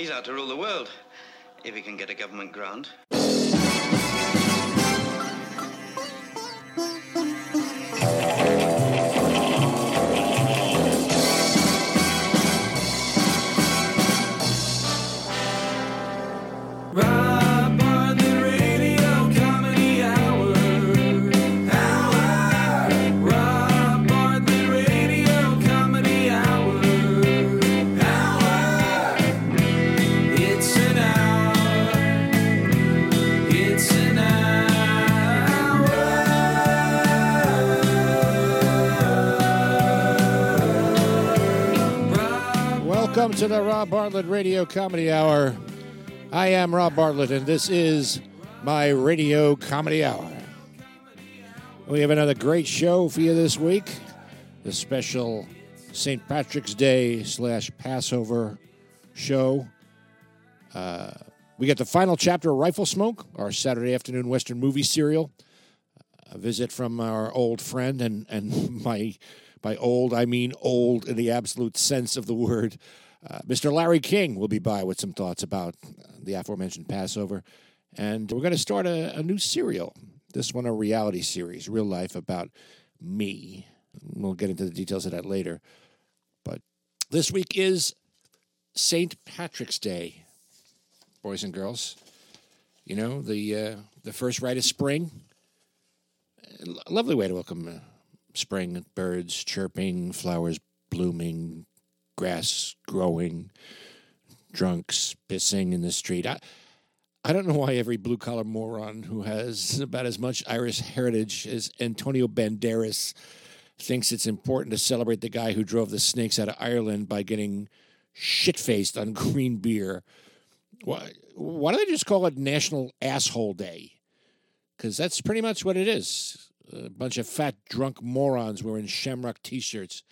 He's out to rule the world, if he can get a government grant. Welcome to the Rob Bartlett Radio Comedy Hour. I am Rob Bartlett, and this is my Radio Comedy Hour. We have another great show for you this week. The special St. Patrick's Day slash Passover show. Uh, we get the final chapter of Rifle Smoke, our Saturday afternoon Western movie serial. A visit from our old friend, and, and my by old I mean old in the absolute sense of the word. Uh, Mr. Larry King will be by with some thoughts about the aforementioned Passover. And we're going to start a, a new serial. This one, a reality series, real life about me. We'll get into the details of that later. But this week is St. Patrick's Day, boys and girls. You know, the, uh, the first rite of spring. A lovely way to welcome uh, spring, birds chirping, flowers blooming, grass growing, drunks pissing in the street. I, I don't know why every blue collar moron who has about as much Irish heritage as Antonio Banderas thinks it's important to celebrate the guy who drove the snakes out of Ireland by getting shit faced on green beer. Why, why don't they just call it National Asshole Day? Because that's pretty much what it is. A bunch of fat, drunk morons wearing shamrock t shirts.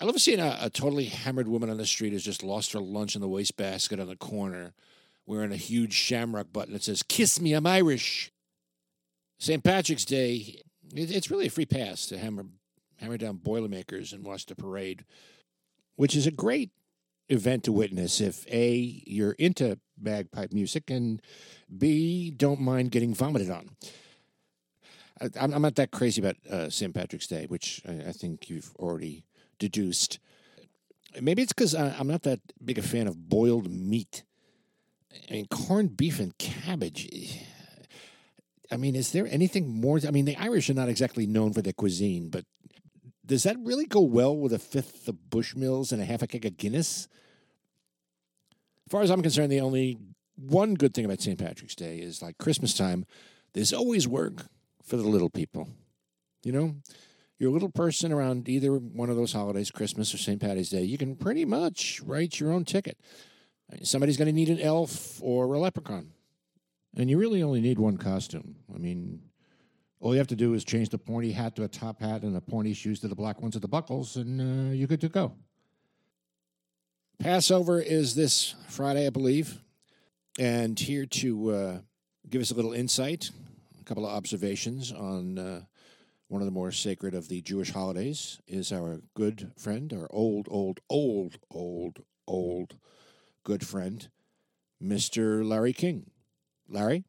I love seeing a, a totally hammered woman on the street who's just lost her lunch in the wastebasket on the corner, wearing a huge shamrock button that says, Kiss me, I'm Irish. St. Patrick's Day, it, it's really a free pass to hammer, hammer down Boilermakers and watch the parade, which is a great event to witness if A, you're into bagpipe music, and B, don't mind getting vomited on. I, I'm I'm not that crazy about uh, St. Patrick's Day, which I, I think you've already deduced. Maybe it's because I'm not that big a fan of boiled meat. I mean, corned beef and cabbage. eh, I mean, is there anything more? I mean, the Irish are not exactly known for their cuisine, but does that really go well with a fifth of Bushmills and a half a keg of Guinness? As far as I'm concerned, the only one good thing about St. Patrick's Day is like Christmas time, there's always work for the little people. You know, you're a little person around either one of those holidays, Christmas or St. Patty's Day, you can pretty much write your own ticket. Somebody's going to need an elf or a leprechaun. And you really only need one costume. I mean, all you have to do is change the pointy hat to a top hat and the pointy shoes to the black ones at the buckles, and uh, you're good to go. Passover is this Friday, I believe. And here to uh, give us a little insight, a couple of observations on uh, one of the more sacred of the Jewish holidays is our good friend, our old, old, old, old, old good friend, Mr. Larry King. Larry?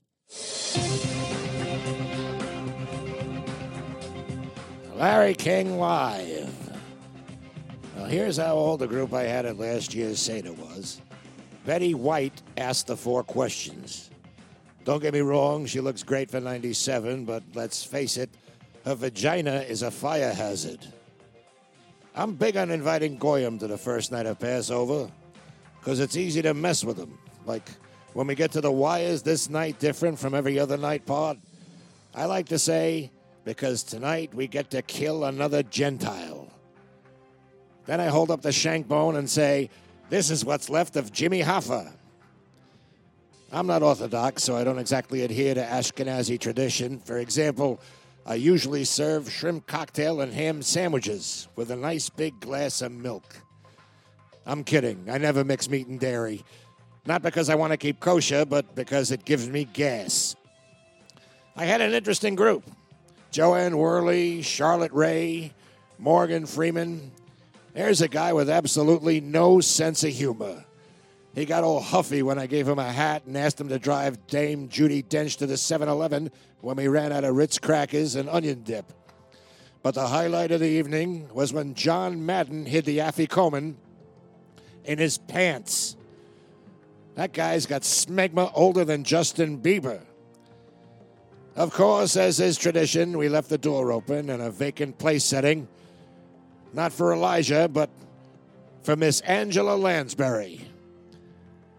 Larry King Live. Well, here's how old the group I had at last year's Seder was. Betty White asked the four questions. Don't get me wrong, she looks great for 97, but let's face it, her vagina is a fire hazard. I'm big on inviting Goyim to the first night of Passover because it's easy to mess with them. Like when we get to the why is this night different from every other night part? I like to say, because tonight we get to kill another Gentile. Then I hold up the shank bone and say, This is what's left of Jimmy Hoffa. I'm not Orthodox, so I don't exactly adhere to Ashkenazi tradition. For example, I usually serve shrimp cocktail and ham sandwiches with a nice big glass of milk. I'm kidding. I never mix meat and dairy. Not because I want to keep kosher, but because it gives me gas. I had an interesting group Jo Anne Worley, Charlotte Rae, Morgan Freeman. There's a guy with absolutely no sense of humor. He got all huffy when I gave him a hat and asked him to drive Dame Judi Dench to the 7 Eleven when we ran out of Ritz crackers and onion dip. But the highlight of the evening was when John Madden hid the afikoman in his pants. That guy's got smegma older than Justin Bieber. Of course, as is tradition, we left the door open in a vacant place setting. Not for Elijah, but for Miss Angela Lansbury.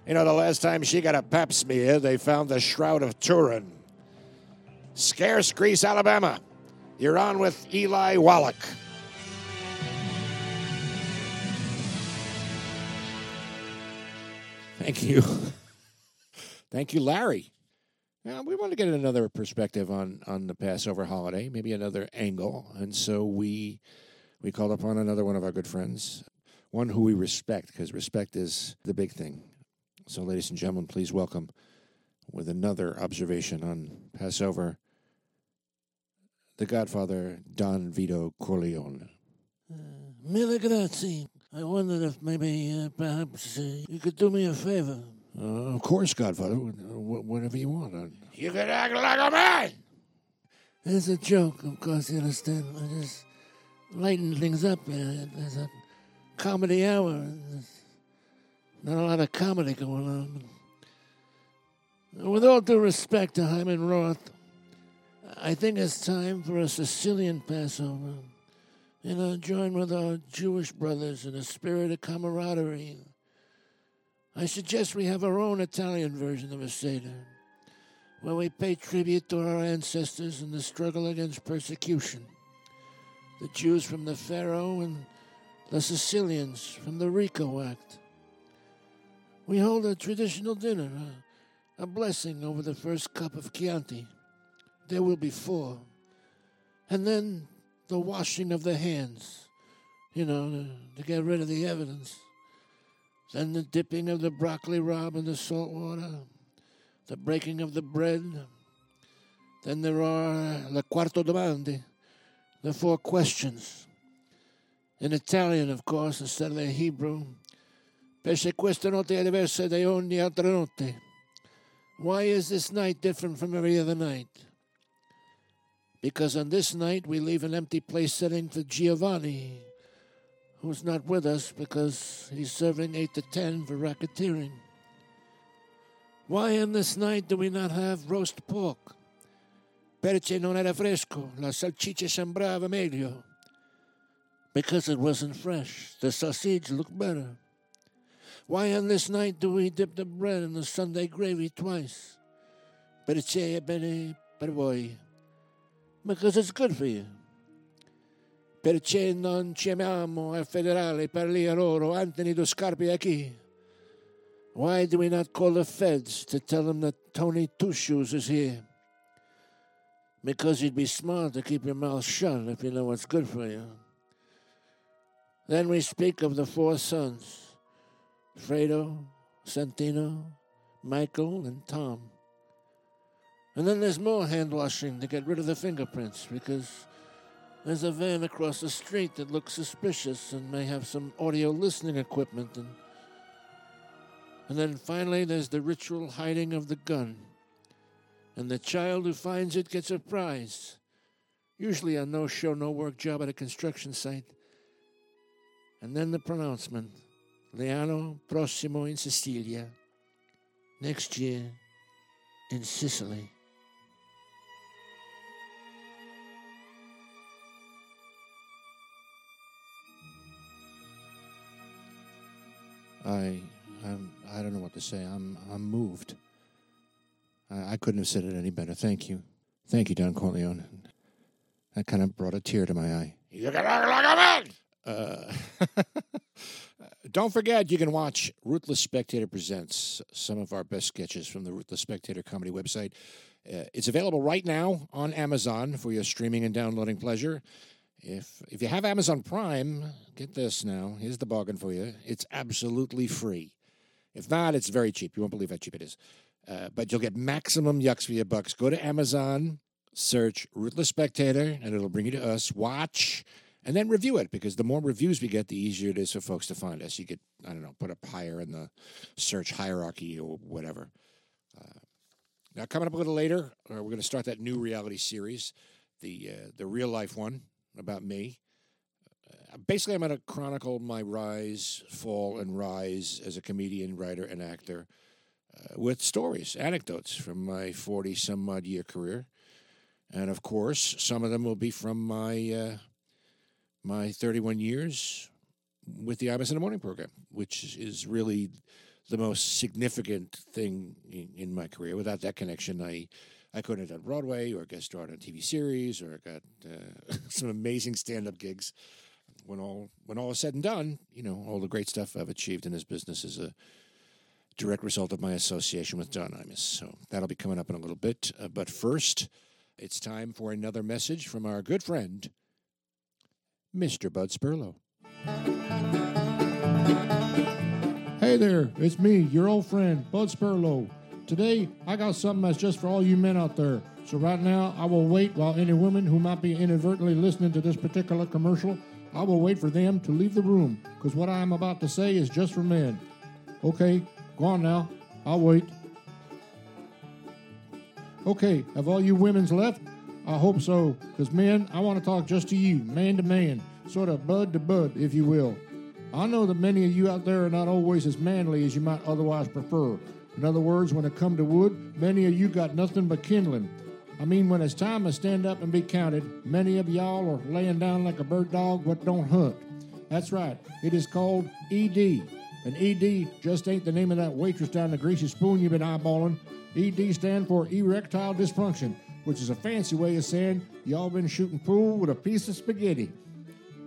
You know, the last time she got a pap smear, they found the Shroud of Turin. Scarce Grease, Alabama. You're on with Eli Wallach. Thank you. Thank you, Larry. Now, we want to get another perspective on, on the Passover holiday, maybe another angle. And so we we called upon another one of our good friends, one who we respect, because respect is the big thing. So, ladies and gentlemen, please welcome with another observation on Passover, the Godfather Don Vito Corleone. Mille grazie. I wondered if maybe, uh, perhaps, uh, you could do me a favor. Uh, of course, Godfather, wh- whatever you want. Uh, You could act like a man! It's a joke, of course, you understand. I just lighten things up. Uh, there's a comedy hour. There's not a lot of comedy going on. With all due respect to Hyman Roth, I think it's time for a Sicilian Passover. You know, join with our Jewish brothers in a spirit of camaraderie. I suggest we have our own Italian version of a Seder, where we pay tribute to our ancestors in the struggle against persecution. The Jews from the Pharaoh and the Sicilians from the RICO Act. We hold a traditional dinner, a, a blessing over the first cup of Chianti. There will be four. And then the washing of the hands, you know, to, to get rid of the evidence. Then the dipping of the broccoli rabe in the salt water, the breaking of the bread. Then there are le quarto domande, the four questions. In Italian, of course, instead of the Hebrew. Perché questa notte è diversa da ogni altra notte. Why is this night different from every other night? Because on this night we leave an empty place setting for Giovanni, who's not with us because he's serving 8 to 10 for racketeering. Why on this night do we not have roast pork? Perché non era fresco, la salchicha sembrava meglio. Because it wasn't fresh, the sausage looked better. Why on this night do we dip the bread in the Sunday gravy twice? Perché è bene per voi. Because it's good for you. Perché non chiamiamo al federale per lì a loro Anthony Dos Scarpi a chi? Why do we not call the feds to tell them that Tony Two Shoes is here? Because you'd be smart to keep your mouth shut if you know what's good for you. Then we speak of the four sons Fredo, Santino, Michael, and Tom. And then there's more hand washing to get rid of the fingerprints because there's a van across the street that looks suspicious and may have some audio listening equipment and and then finally there's the ritual hiding of the gun. And the child who finds it gets a prize. Usually a no show, no work job at a construction site. And then the pronouncement L'anno prossimo in Sicilia. Next year in Sicily. I, I'm, I don't know what to say. I'm, I'm moved. I, I couldn't have said it any better. Thank you, thank you, Don Corleone. That kind of brought a tear to my eye. You can act like a man! Uh, don't forget, you can watch Ruthless Spectator Presents, some of our best sketches from the Ruthless Spectator comedy website. Uh, it's available right now on Amazon for your streaming and downloading pleasure. If if you have Amazon Prime, get this now. Here's the bargain for you. It's absolutely free. If not, it's very cheap. You won't believe how cheap it is. Uh, but you'll get maximum yucks for your bucks. Go to Amazon, search Ruthless Spectator, and it'll bring you to us. Watch, and then review it because the more reviews we get, the easier it is for folks to find us. You get, I don't know, put up higher in the search hierarchy or whatever. Uh, now, coming up a little later, uh, we're going to start that new reality series, the uh, the real life one about me. Basically, I'm going to chronicle my rise, fall, and rise as a comedian, writer, and actor uh, with stories, anecdotes from my 40 some odd year career. And of course, some of them will be from my uh, my 31 years with the Imus in the Morning program, which is really the most significant thing in, in my career. Without that connection, I I couldn't have done Broadway or guest starred on TV series or got uh, some amazing stand up gigs. When all when all is said and done, you know all the great stuff I've achieved in this business is a direct result of my association with Don Imus. So that'll be coming up in a little bit. Uh, but first, it's time for another message from our good friend, Mr. Bud Sperlo. Hey there, it's me, your old friend, Bud Sperlo. Today, I got something that's just for all you men out there. So, right now, I will wait while any women who might be inadvertently listening to this particular commercial, I will wait for them to leave the room, because what I am about to say is just for men. Okay, go on now. I'll wait. Okay, have all you women's left? I hope so, because men, I want to talk just to you, man to man, sort of bud to bud, if you will. I know that many of you out there are not always as manly as you might otherwise prefer. In other words, when it come to wood, many of you got nothing but kindling. I mean, when it's time to stand up and be counted, many of y'all are laying down like a bird dog what don't hunt. That's right, it is called ED. And ED just ain't the name of that waitress down the greasy spoon you've been eyeballing. ED stand for erectile dysfunction, which is a fancy way of saying y'all been shooting pool with a piece of spaghetti.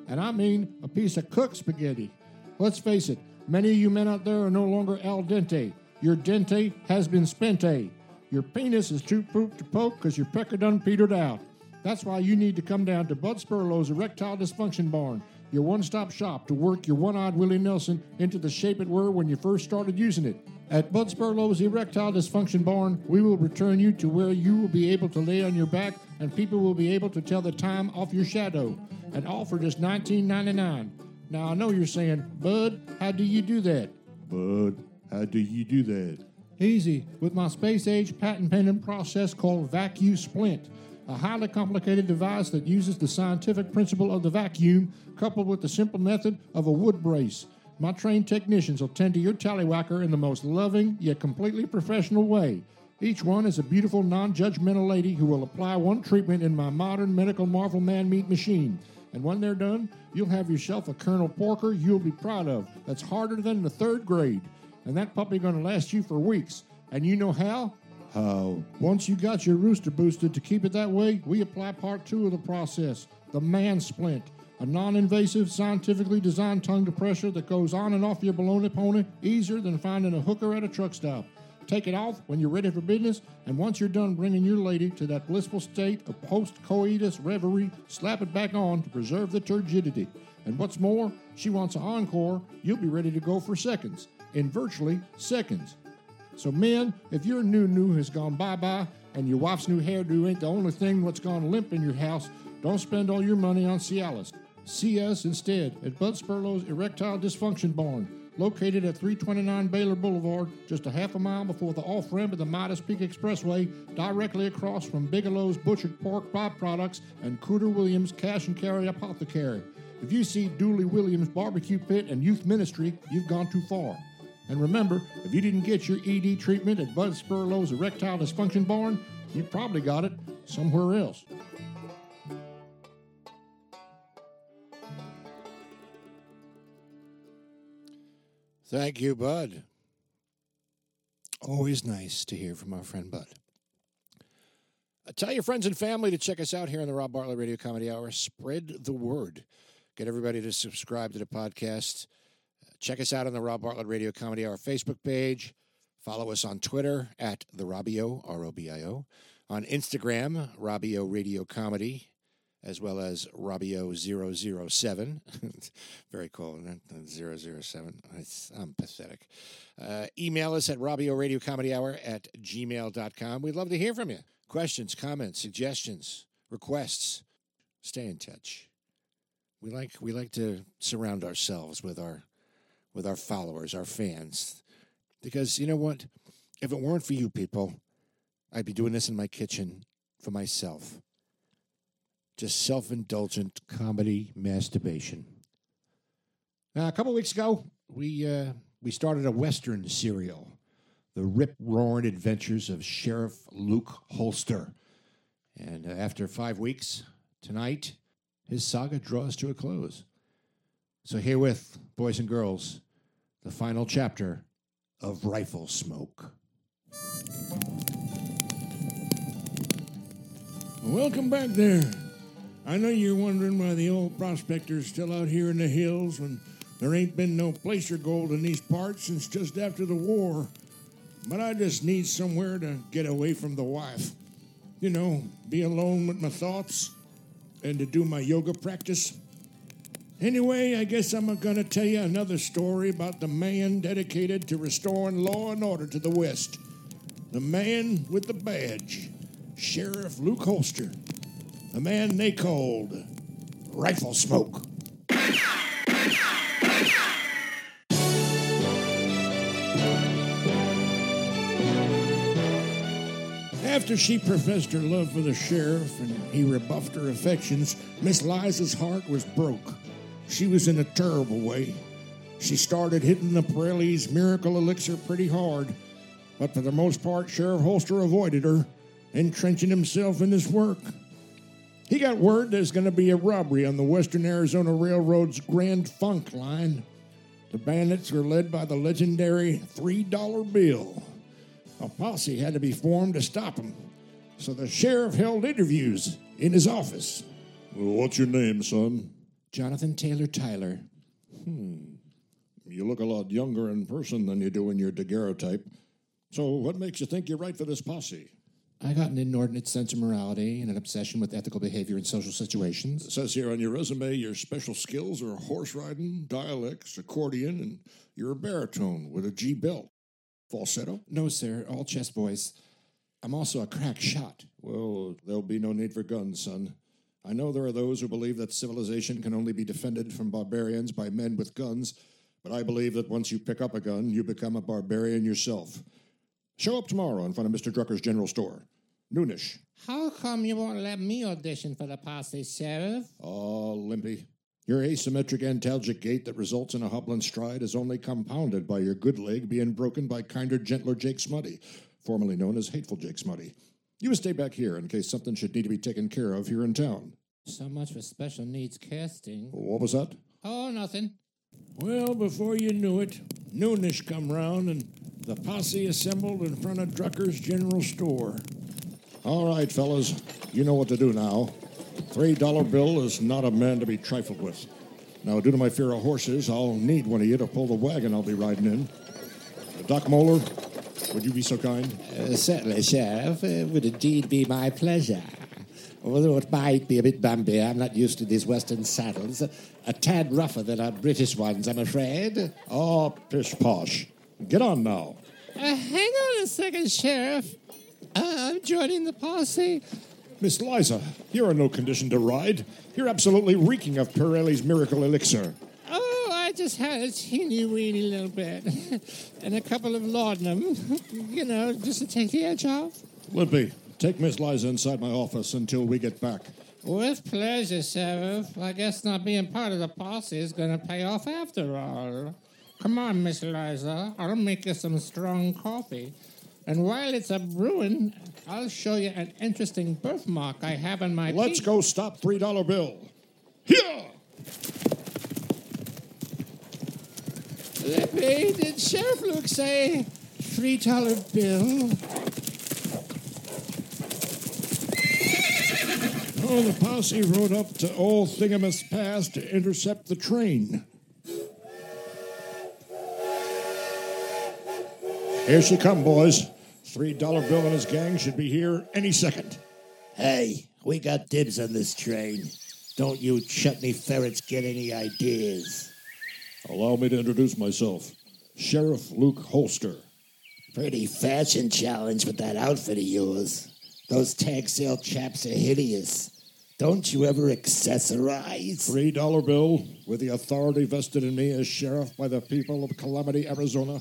And I mean a piece of cooked spaghetti. Let's face it, many of you men out there are no longer al dente. Your dente has been spente. Your penis is too poop to poke because your pecker done petered out. That's why you need to come down to Bud Sperlo's Erectile Dysfunction Barn, your one stop shop to work your one eyed Willie Nelson into the shape it were when you first started using it. At Bud Sperlo's Erectile Dysfunction Barn, we will return you to where you will be able to lay on your back and people will be able to tell the time off your shadow. And all for just $19.99. Now I know you're saying, Bud, how do you do that? Bud, how do you do that? Easy, with my space age patent pending process called Vacuum Splint, a highly complicated device that uses the scientific principle of the vacuum coupled with the simple method of a wood brace. My trained technicians will tend to your tallywhacker in the most loving yet completely professional way. Each one is a beautiful, non judgmental lady who will apply one treatment in my modern medical marvel man meat machine. And when they're done, you'll have yourself a Colonel Porker you'll be proud of. That's harder than the third grade. And that puppy gonna last you for weeks. And you know how? How? Once you got your rooster boosted to keep it that way, we apply part two of the process, the man splint. A non-invasive, scientifically designed tongue depressor that goes on and off your baloney pony easier than finding a hooker at a truck stop. Take it off when you're ready for business, and once you're done bringing your lady to that blissful state of post-coitus reverie, slap it back on to preserve the turgidity. And what's more, she wants an encore, you'll be ready to go for seconds. In virtually seconds. So, men, if your new new has gone bye bye and your wife's new hairdo ain't the only thing what's gone limp in your house, don't spend all your money on Cialis. See us instead at Bud Sperlo's Erectile Dysfunction Barn, located at 329 Baylor Boulevard, just a half a mile before the off ramp of the Midas Peak Expressway, directly across from Bigelow's Butchered Pork Byproducts and Cooter Williams Cash and Carry Apothecary. If you see Dooley Williams Barbecue Pit and Youth Ministry, you've gone too far. And remember, if you didn't get your ED treatment at Bud Sperlo's Erectile Dysfunction Barn, you probably got it somewhere else. Thank you, Bud. Always nice to hear from our friend Bud. Uh, tell your friends and family to check us out here on the Rob Bartlett Radio Comedy Hour. Spread the word. Get everybody to subscribe to the podcast. Check us out on the Rob Bartlett Radio Comedy Hour Facebook page. Follow us on Twitter at the Robio, R O B I O. On Instagram, Robio Radio Comedy, as well as Robio007. Very cool, isn't it? 007. It's, I'm pathetic. Uh, email us at Robio Radio Comedy Hour at gmail.com. We'd love to hear from you. Questions, comments, suggestions, requests. Stay in touch. We like we like to surround ourselves with our with our followers, our fans. Because you know what? If it weren't for you people, I'd be doing this in my kitchen for myself. Just self-indulgent comedy masturbation. Now, a couple weeks ago, we uh, we started a western serial, The Rip Roaring Adventures of Sheriff Luke Holster. And uh, after five weeks, tonight, his saga draws to a close. So, herewith, boys and girls, the final chapter of Rifle Smoke. Welcome back there. I know you're wondering why the old prospector's still out here in the hills when there ain't been no placer gold in these parts since just after the war. But I just need somewhere to get away from the wife. You know, be alone with my thoughts and to do my yoga practice. Anyway, I guess I'm going to tell you another story about the man dedicated to restoring law and order to the West. The man with the badge, Sheriff Luke Holster. The man they called Rifle Smoke. After she professed her love for the sheriff and he rebuffed her affections, Miss Liza's heart was broke. She was in a terrible way. She started hitting the Pirelli's miracle elixir pretty hard, but for the most part, Sheriff Holster avoided her, entrenching himself in his work. He got word there's going to be a robbery on the Western Arizona Railroad's Grand Funk line. The bandits were led by the legendary $3 bill. A posse had to be formed to stop him, so the sheriff held interviews in his office. What's your name, son? Jonathan Taylor Tyler. Hmm. You look a lot younger in person than you do in your daguerreotype. So, what makes you think you're right for this posse? I got an inordinate sense of morality and an obsession with ethical behavior in social situations. It says here on your resume your special skills are horse riding, dialects, accordion, and you're a baritone with a G belt. Falsetto? No, sir, all chest boys. I'm also a crack shot. Well, there'll be no need for guns, son. I know there are those who believe that civilization can only be defended from barbarians by men with guns, but I believe that once you pick up a gun, you become a barbarian yourself. Show up tomorrow in front of Mr. Drucker's general store. Noonish. How come you won't let me audition for the posse, Sheriff? Oh, Limpy. Your asymmetric antalgic gait that results in a hobbling stride is only compounded by your good leg being broken by kinder, gentler Jake Smutty, formerly known as Hateful Jake Smutty. You would stay back here in case something should need to be taken care of here in town. So much for special needs casting. What was that? Oh, nothing. Well, before you knew it, noonish come round and the posse assembled in front of Drucker's general store. All right, fellas, you know what to do now. Three dollar bill is not a man to be trifled with. Now, due to my fear of horses, I'll need one of you to pull the wagon I'll be riding in. Doc Moeller, would you be so kind? Uh, certainly, Sheriff. It would indeed be my pleasure. Although it might be a bit bumpy, I'm not used to these Western saddles. A tad rougher than our British ones, I'm afraid. Oh, pish posh. Get on now. Uh, hang on a second, Sheriff. Uh, I'm joining the posse. Miss Liza, you're in no condition to ride. You're absolutely reeking of Pirelli's miracle elixir. I just had a teeny weeny little bit. and a couple of laudanum. you know, just to take the edge off. Limpy, take Miss Liza inside my office until we get back. With pleasure, Sheriff. I guess not being part of the posse is going to pay off after all. Come on, Miss Liza. I'll make you some strong coffee. And while it's a brewing, I'll show you an interesting birthmark I have on my Let's go stop three dollar bill. Here! Limpy, did Sheriff Luke say three dollar bill? Oh, the posse rode up to Old Thingamus Pass to intercept the train. Here she come, boys. Three dollar bill and his gang should be here any second. Hey, we got dibs on this train. Don't you chutney ferrets get any ideas? Allow me to introduce myself. Sheriff Luke Holster. Pretty fashion challenge with that outfit of yours. Those tag sale chaps are hideous. Don't you ever accessorize? Three dollar bill with the authority vested in me as sheriff by the people of Calamity, Arizona.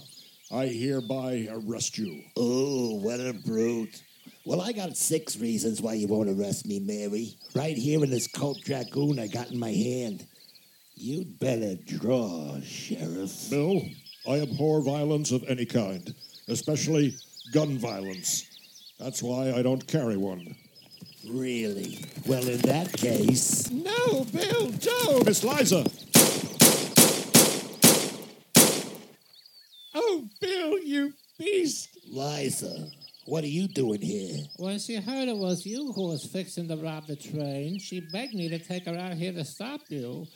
I hereby arrest you. Oh, what a brute. Well, I got six reasons why you won't arrest me, Mary. Right here in this Colt Dragoon I got in my hand. You'd better draw, Sheriff. Bill, I abhor violence of any kind, especially gun violence. That's why I don't carry one. Really? Well, in that case, No, Bill, don't! Miss Liza! Oh, Bill, you beast! Liza, what are you doing here? When she heard it was you who was fixing to rob the train, she begged me to take her out here to stop you.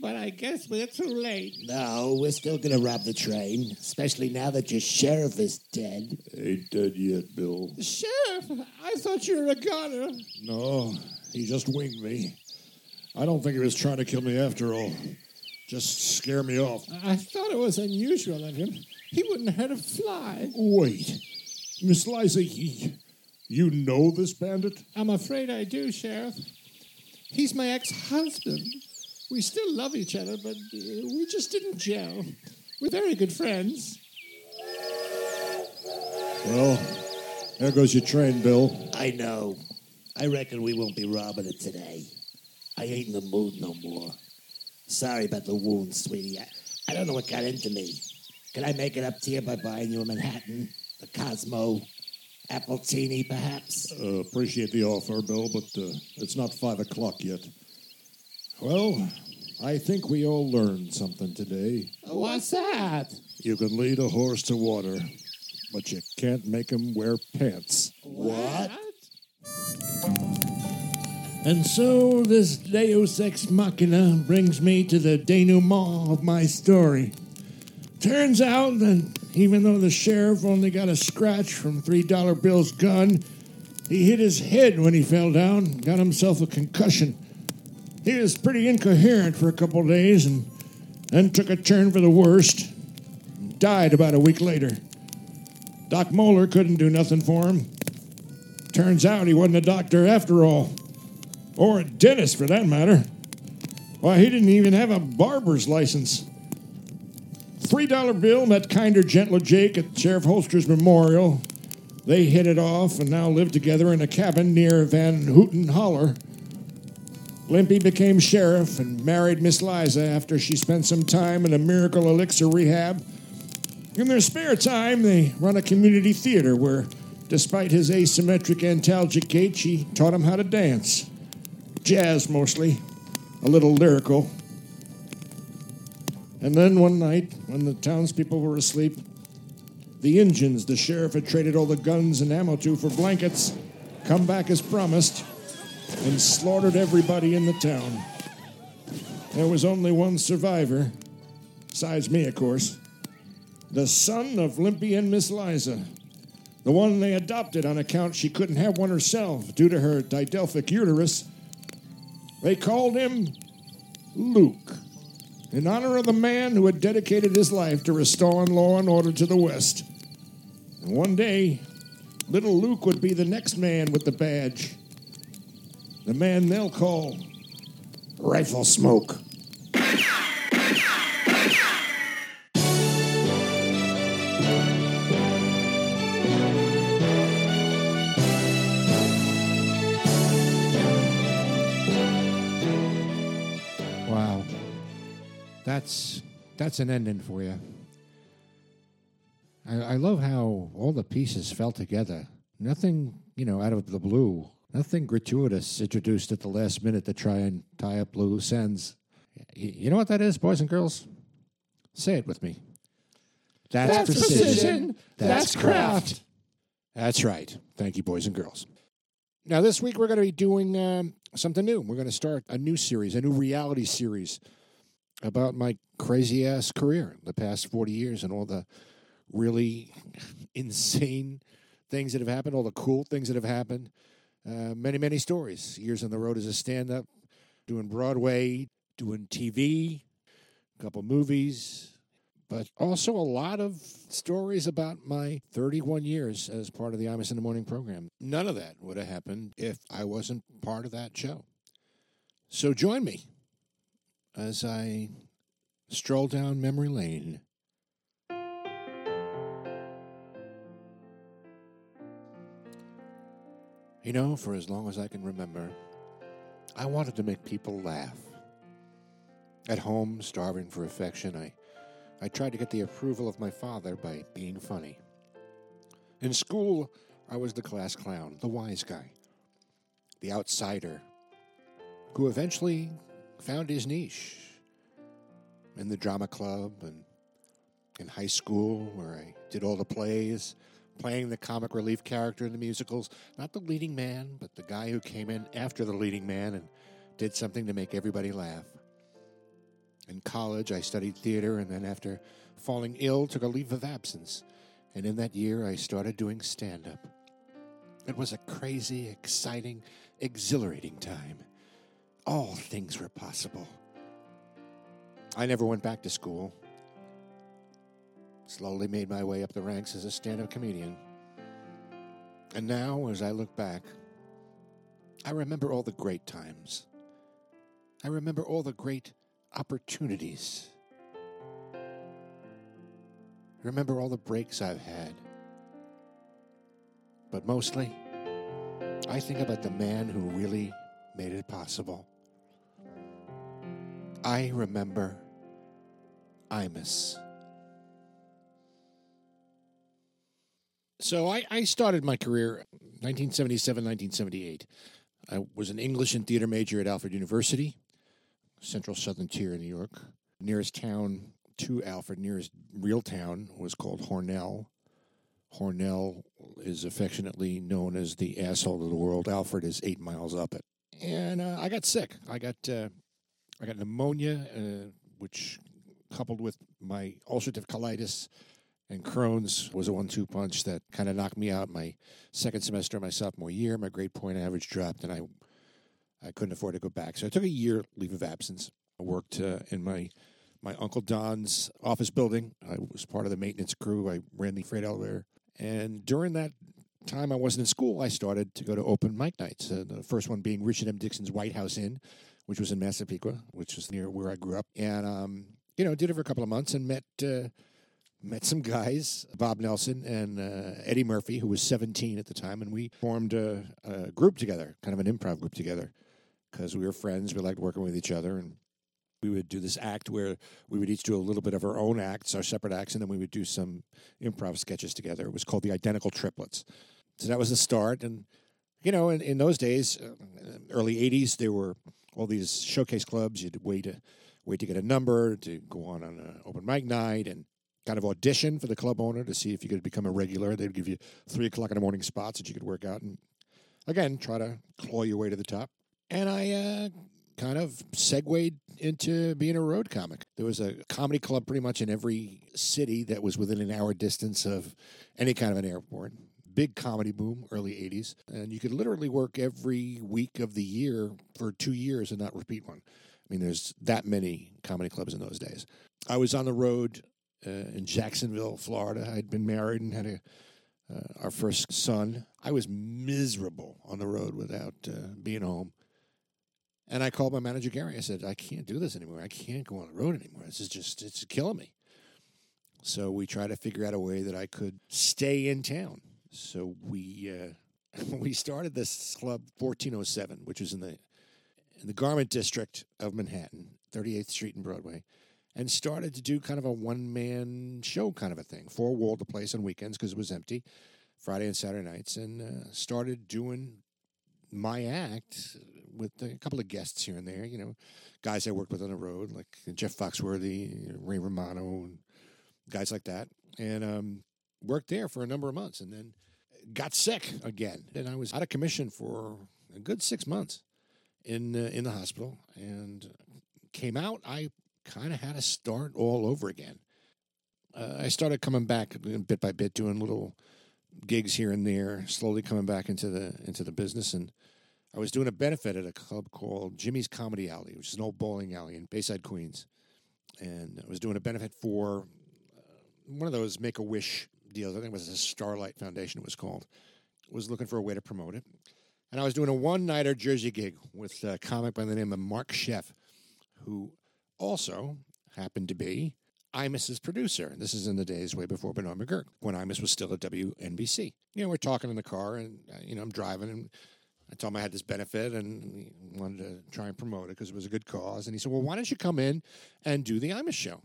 But I guess we're too late. No, we're still gonna rob the train, especially now that your sheriff is dead. Ain't dead yet, Bill. Sheriff, I thought you were a goner. No, he just winged me. I don't think he was trying to kill me after all. Just scare me off. I thought it was unusual of him. He wouldn't hurt a fly. Wait, Miss Liza, he, you know this bandit? I'm afraid I do, Sheriff. He's my ex-husband. We still love each other, but uh, we just didn't gel. We're very good friends. Well, there goes your train, Bill. I know. I reckon we won't be robbing it today. I ain't in the mood no more. Sorry about the wound, sweetie. I, I don't know what got into me. Can I make it up to you by buying you a Manhattan, a Cosmo, Appletini, perhaps? Uh, appreciate the offer, Bill, but uh, it's not five o'clock yet. Well, I think we all learned something today. What's that? You can lead a horse to water, but you can't make him wear pants. What? And so this Deus Ex Machina brings me to the denouement of my story. Turns out that even though the sheriff only got a scratch from $3 Bill's gun, he hit his head when he fell down, got himself a concussion. He was pretty incoherent for a couple days and then took a turn for the worst. Died about a week later. Doc Moeller couldn't do nothing for him. Turns out he wasn't a doctor after all or a dentist for that matter. Why, he didn't even have a barber's license. Three dollar bill met kinder, gentler Jake at Sheriff Holster's memorial. They hit it off and now live together in a cabin near Van Houten Holler. Limpy became sheriff and married Miss Liza after she spent some time in a miracle elixir rehab. In their spare time, they run a community theater where, despite his asymmetric antalgic gait, she taught him how to dance jazz mostly, a little lyrical. And then one night, when the townspeople were asleep, the Injuns the sheriff had traded all the guns and ammo to for blankets come back as promised and slaughtered everybody in the town. There was only one survivor, besides me, of course, the son of Limpy and Miss Liza, the one they adopted on account she couldn't have one herself due to her didelphic uterus. They called him Luke, in honor of the man who had dedicated his life to restoring law and order to the West. And one day, little Luke would be the next man with the badge. The man they'll call Rifle Smoke. Wow. That's that's an ending for you. I, I love how all the pieces fell together. Nothing, you know, out of the blue. Nothing gratuitous introduced at the last minute to try and tie up loose ends. You know what that is, boys and girls? Say it with me. That's, That's precision. That's craft. That's right. Thank you, boys and girls. Now, this week we're going to be doing um, something new. We're going to start a new series, a new reality series about my crazy ass career, the past 40 years, and all the really insane things that have happened, all the cool things that have happened. Uh, many, many stories. Years on the road as a stand up, doing Broadway, doing TV, a couple movies, but also a lot of stories about my 31 years as part of the Imus in the Morning program. None of that would have happened if I wasn't part of that show. So join me as I stroll down memory lane. You know, for as long as I can remember, I wanted to make people laugh. At home, starving for affection, I, I tried to get the approval of my father by being funny. In school, I was the class clown, the wise guy, the outsider, who eventually found his niche in the drama club and in high school, where I did all the plays, playing the comic relief character in the musicals, not the leading man, but the guy who came in after the leading man and did something to make everybody laugh. In college, I studied theater, and then after falling ill, took a leave of absence. And in that year, I started doing stand up. It was a crazy, exciting, exhilarating time. All things were possible. I never went back to school. Slowly made my way up the ranks as a stand up comedian. And now, as I look back, I remember all the great times. I remember all the great opportunities. I remember all the breaks I've had. But mostly, I think about the man who really made it possible. I remember Imus. So I, I started my career 1977, 1978. I was an English and theater major at Alfred University, Central Southern Tier in New York. Nearest town to Alfred, nearest real town, was called Hornell. Hornell is affectionately known as the asshole of the world. Alfred is eight miles up it. And uh, I got sick. I got uh, I got pneumonia, uh, which coupled with my ulcerative colitis and Crohn's was a one-two punch that kind of knocked me out my second semester of my sophomore year. My grade point average dropped, and I I couldn't afford to go back. So I took a year leave of absence. I worked uh, in my my uncle Don's office building. I was part of the maintenance crew. I ran the freight elevator, and during that time I wasn't in school, I started to go to open mic nights. Uh, the first one being Richard M. Dixon's White House Inn, which was in Massapequa, which was near where I grew up, and um, you know did it for a couple of months and met. Uh, met some guys, Bob Nelson and uh, Eddie Murphy, who was 17 at the time, and we formed a, a group together, kind of an improv group together, because we were friends. We liked working with each other, and we would do this act where we would each do a little bit of our own acts, our separate acts, and then we would do some improv sketches together. It was called the Identical Triplets. So that was the start, and you know, in, in those days, uh, early '80s, there were all these showcase clubs. You'd wait to wait to get a number to go on on an open mic night, and kind of audition for the club owner to see if you could become a regular. They'd give you three o'clock in the morning spots that you could work out and again try to claw your way to the top. And I uh, kind of segued into being a road comic. There was a comedy club pretty much in every city that was within an hour distance of any kind of an airport. Big comedy boom, early 80s. And you could literally work every week of the year for two years and not repeat one. I mean, there's that many comedy clubs in those days. I was on the road in Jacksonville, Florida. I'd been married and had a uh, our first son. I was miserable on the road without uh, being home. And I called my manager Gary. I said, "I can't do this anymore. I can't go on the road anymore. This is just it's killing me." So we tried to figure out a way that I could stay in town. So we uh, we started this club 1407, which was in the in the Garment District of Manhattan, 38th Street and Broadway and started to do kind of a one man show kind of a thing. Four walled the place on weekends because it was empty, Friday and Saturday nights, and uh, started doing my act with a couple of guests here and there. You know, guys I worked with on the road, like Jeff Foxworthy, Ray Romano, and guys like that, and um, worked there for a number of months, and then got sick again, and I was out of commission for a good six months in uh, in the hospital, and came out. I kind of had to start all over again. Uh, I started coming back bit by bit, doing little gigs here and there, slowly coming back into the into the business. And I was doing a benefit at a club called Jimmy's Comedy Alley, which is an old bowling alley in Bayside, Queens. And I was doing a benefit for uh, one of those Make a Wish deals. I think it was the Starlight Foundation. It was called. Was looking for a way to promote it. And I was doing a one nighter Jersey gig with a comic by the name of Mark Sheff, who also happened to be Imus's producer. This is in the days way before Bernard McGurk, when Imus was still at WNBC. You know, we're talking in the car, and, uh, you know, I'm driving, and I told him I had this benefit and wanted to try and promote it because it was a good cause. And he said, Well, why don't you come in and do the Imus show?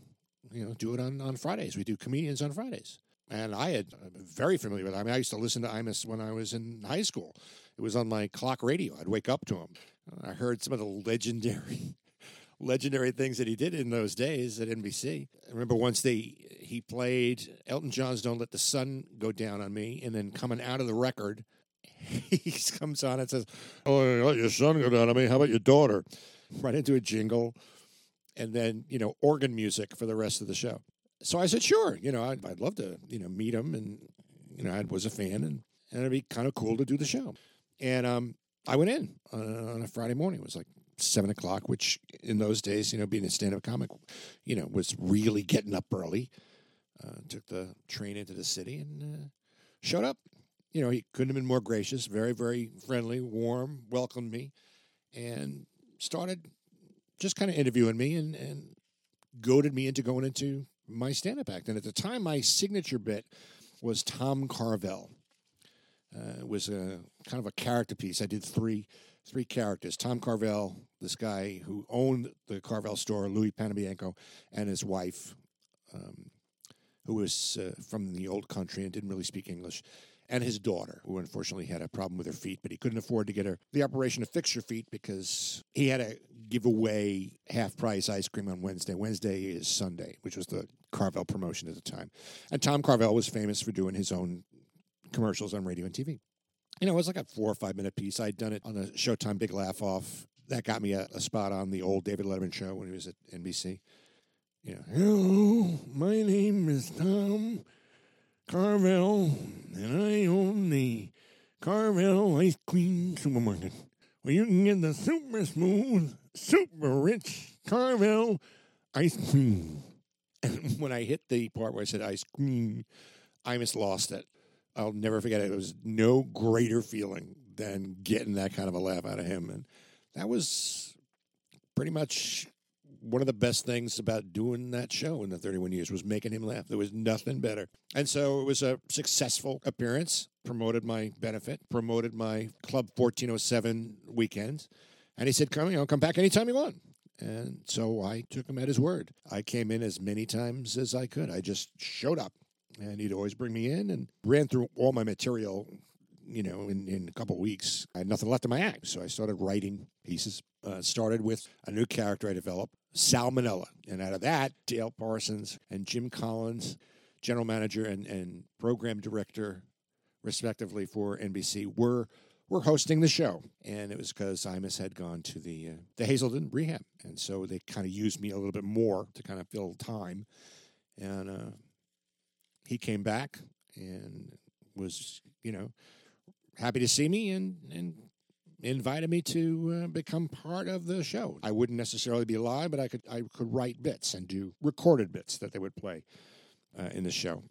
You know, do it on, on Fridays. We do comedians on Fridays. And I had I'm very familiar with. I mean, I used to listen to Imus when I was in high school. It was on my clock radio. I'd wake up to him. I heard some of the legendary, legendary things that he did in those days at NBC. I remember once they he played Elton John's "Don't Let the Sun Go Down on Me," and then coming out of the record, he comes on and says, "Oh, let your son go down on me. How about your daughter?" Right into a jingle, and then you know organ music for the rest of the show. So I said, "Sure, you know, I'd, I'd love to, you know, meet him, and you know, I was a fan, and and it'd be kind of cool to do the show." And um, I went in on a, on a Friday morning. It was like seven o'clock, which in those days, you know, being a stand-up comic, you know, was really getting up early. Uh, took the train into the city and uh, showed up. You know, he couldn't have been more gracious. Very, very friendly, warm, welcomed me, and started just kind of interviewing me and and goaded me into going into my stand-up act. And at the time, my signature bit was Tom Carvel. Uh, it was a kind of a character piece. I did three three characters. Tom Carvel, this guy who owned the Carvel store, Louis Panabianco, and his wife, um, who was uh, from the old country and didn't really speak English, and his daughter, who unfortunately had a problem with her feet, but he couldn't afford to get her the operation to fix her feet because he had to give away half price ice cream on Wednesday. Wednesday is Sundae, which was the Carvel promotion at the time. And Tom Carvel was famous for doing his own commercials on radio and TV. You know, it was like a four or five minute piece. I'd done it on a Showtime Big Laugh Off. That got me a, a spot on the old David Letterman show when he was at NBC. You know, hello, my name is Tom Carvel, and I own the Carvel Ice Cream Supermarket, where you can get the super smooth, super rich Carvel ice cream. And when I hit the part where I said ice cream, I lost it. I'll never forget it. It was no greater feeling than getting that kind of a laugh out of him. And that was pretty much one of the best things about doing that show in the 31 years was making him laugh. There was nothing better. And so it was a successful appearance, promoted my benefit, promoted my Club 1407 weekend. And he said, come, you know, come back anytime you want. And so I took him at his word. I came in as many times as I could. I just showed up and he'd always bring me in and ran through all my material you know in, in a couple weeks. I had nothing left in my act so i started writing pieces. Uh, started with a new character i developed salmonella and out of that dale parsons and jim collins general manager and, and program director respectively for nbc were were hosting the show. And it was because imus had gone to the uh, the hazelden rehab. And so they kind of used me a little bit more to kind of fill time. And uh, he came back and was, you know, happy to see me and and invited me to uh, become part of the show. I wouldn't necessarily be live, but I could I could write bits and do recorded bits that they would play uh, in the show.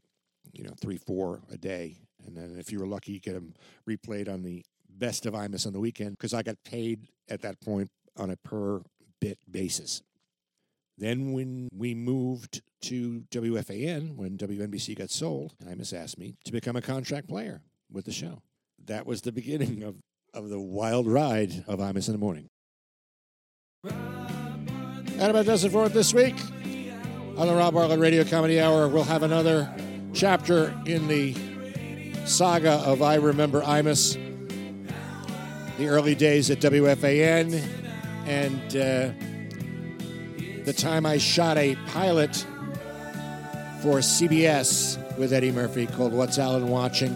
You know, three, four a day, and then if you were lucky, you get them replayed on the best of Imus on the weekend because I got paid at that point on a per bit basis. Then, when we moved to WFAN, when WNBC got sold, Imus asked me to become a contract player with the show. That was the beginning of, of the wild ride of Imus in the Morning. That about does it for it this week. On the Rob Bartlett Radio Comedy Hour, we'll have another chapter in the saga of I Remember Imus, the early days at WFAN, and uh, the time I shot a pilot for CBS with Eddie Murphy called What's Alan Watching.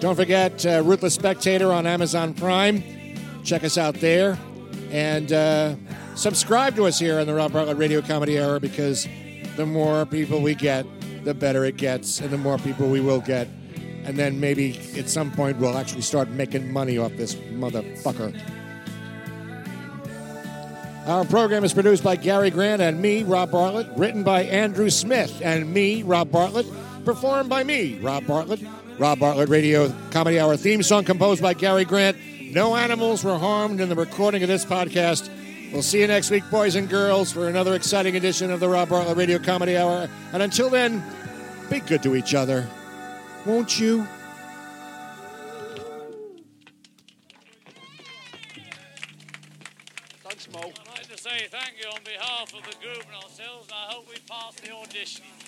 Don't forget uh, Ruthless Spectator on Amazon Prime. Check us out there. And uh, subscribe to us here on the Rob Bartlett Radio Comedy Hour because the more people we get, the better it gets, and the more people we will get. And then maybe at some point we'll actually start making money off this motherfucker. Our program is produced by Gary Grant and me, Rob Bartlett, written by Andrew Smith and me, Rob Bartlett, performed by me, Rob Bartlett. Rob Bartlett Radio Comedy Hour theme song composed by Gary Grant, No animals were harmed in the recording of this podcast. We'll see you next week, boys and girls, for another exciting edition of the Rob Bartlett Radio Comedy Hour. And until then, be good to each other. Won't you? Behalf of the group and ourselves, I hope we pass the audition.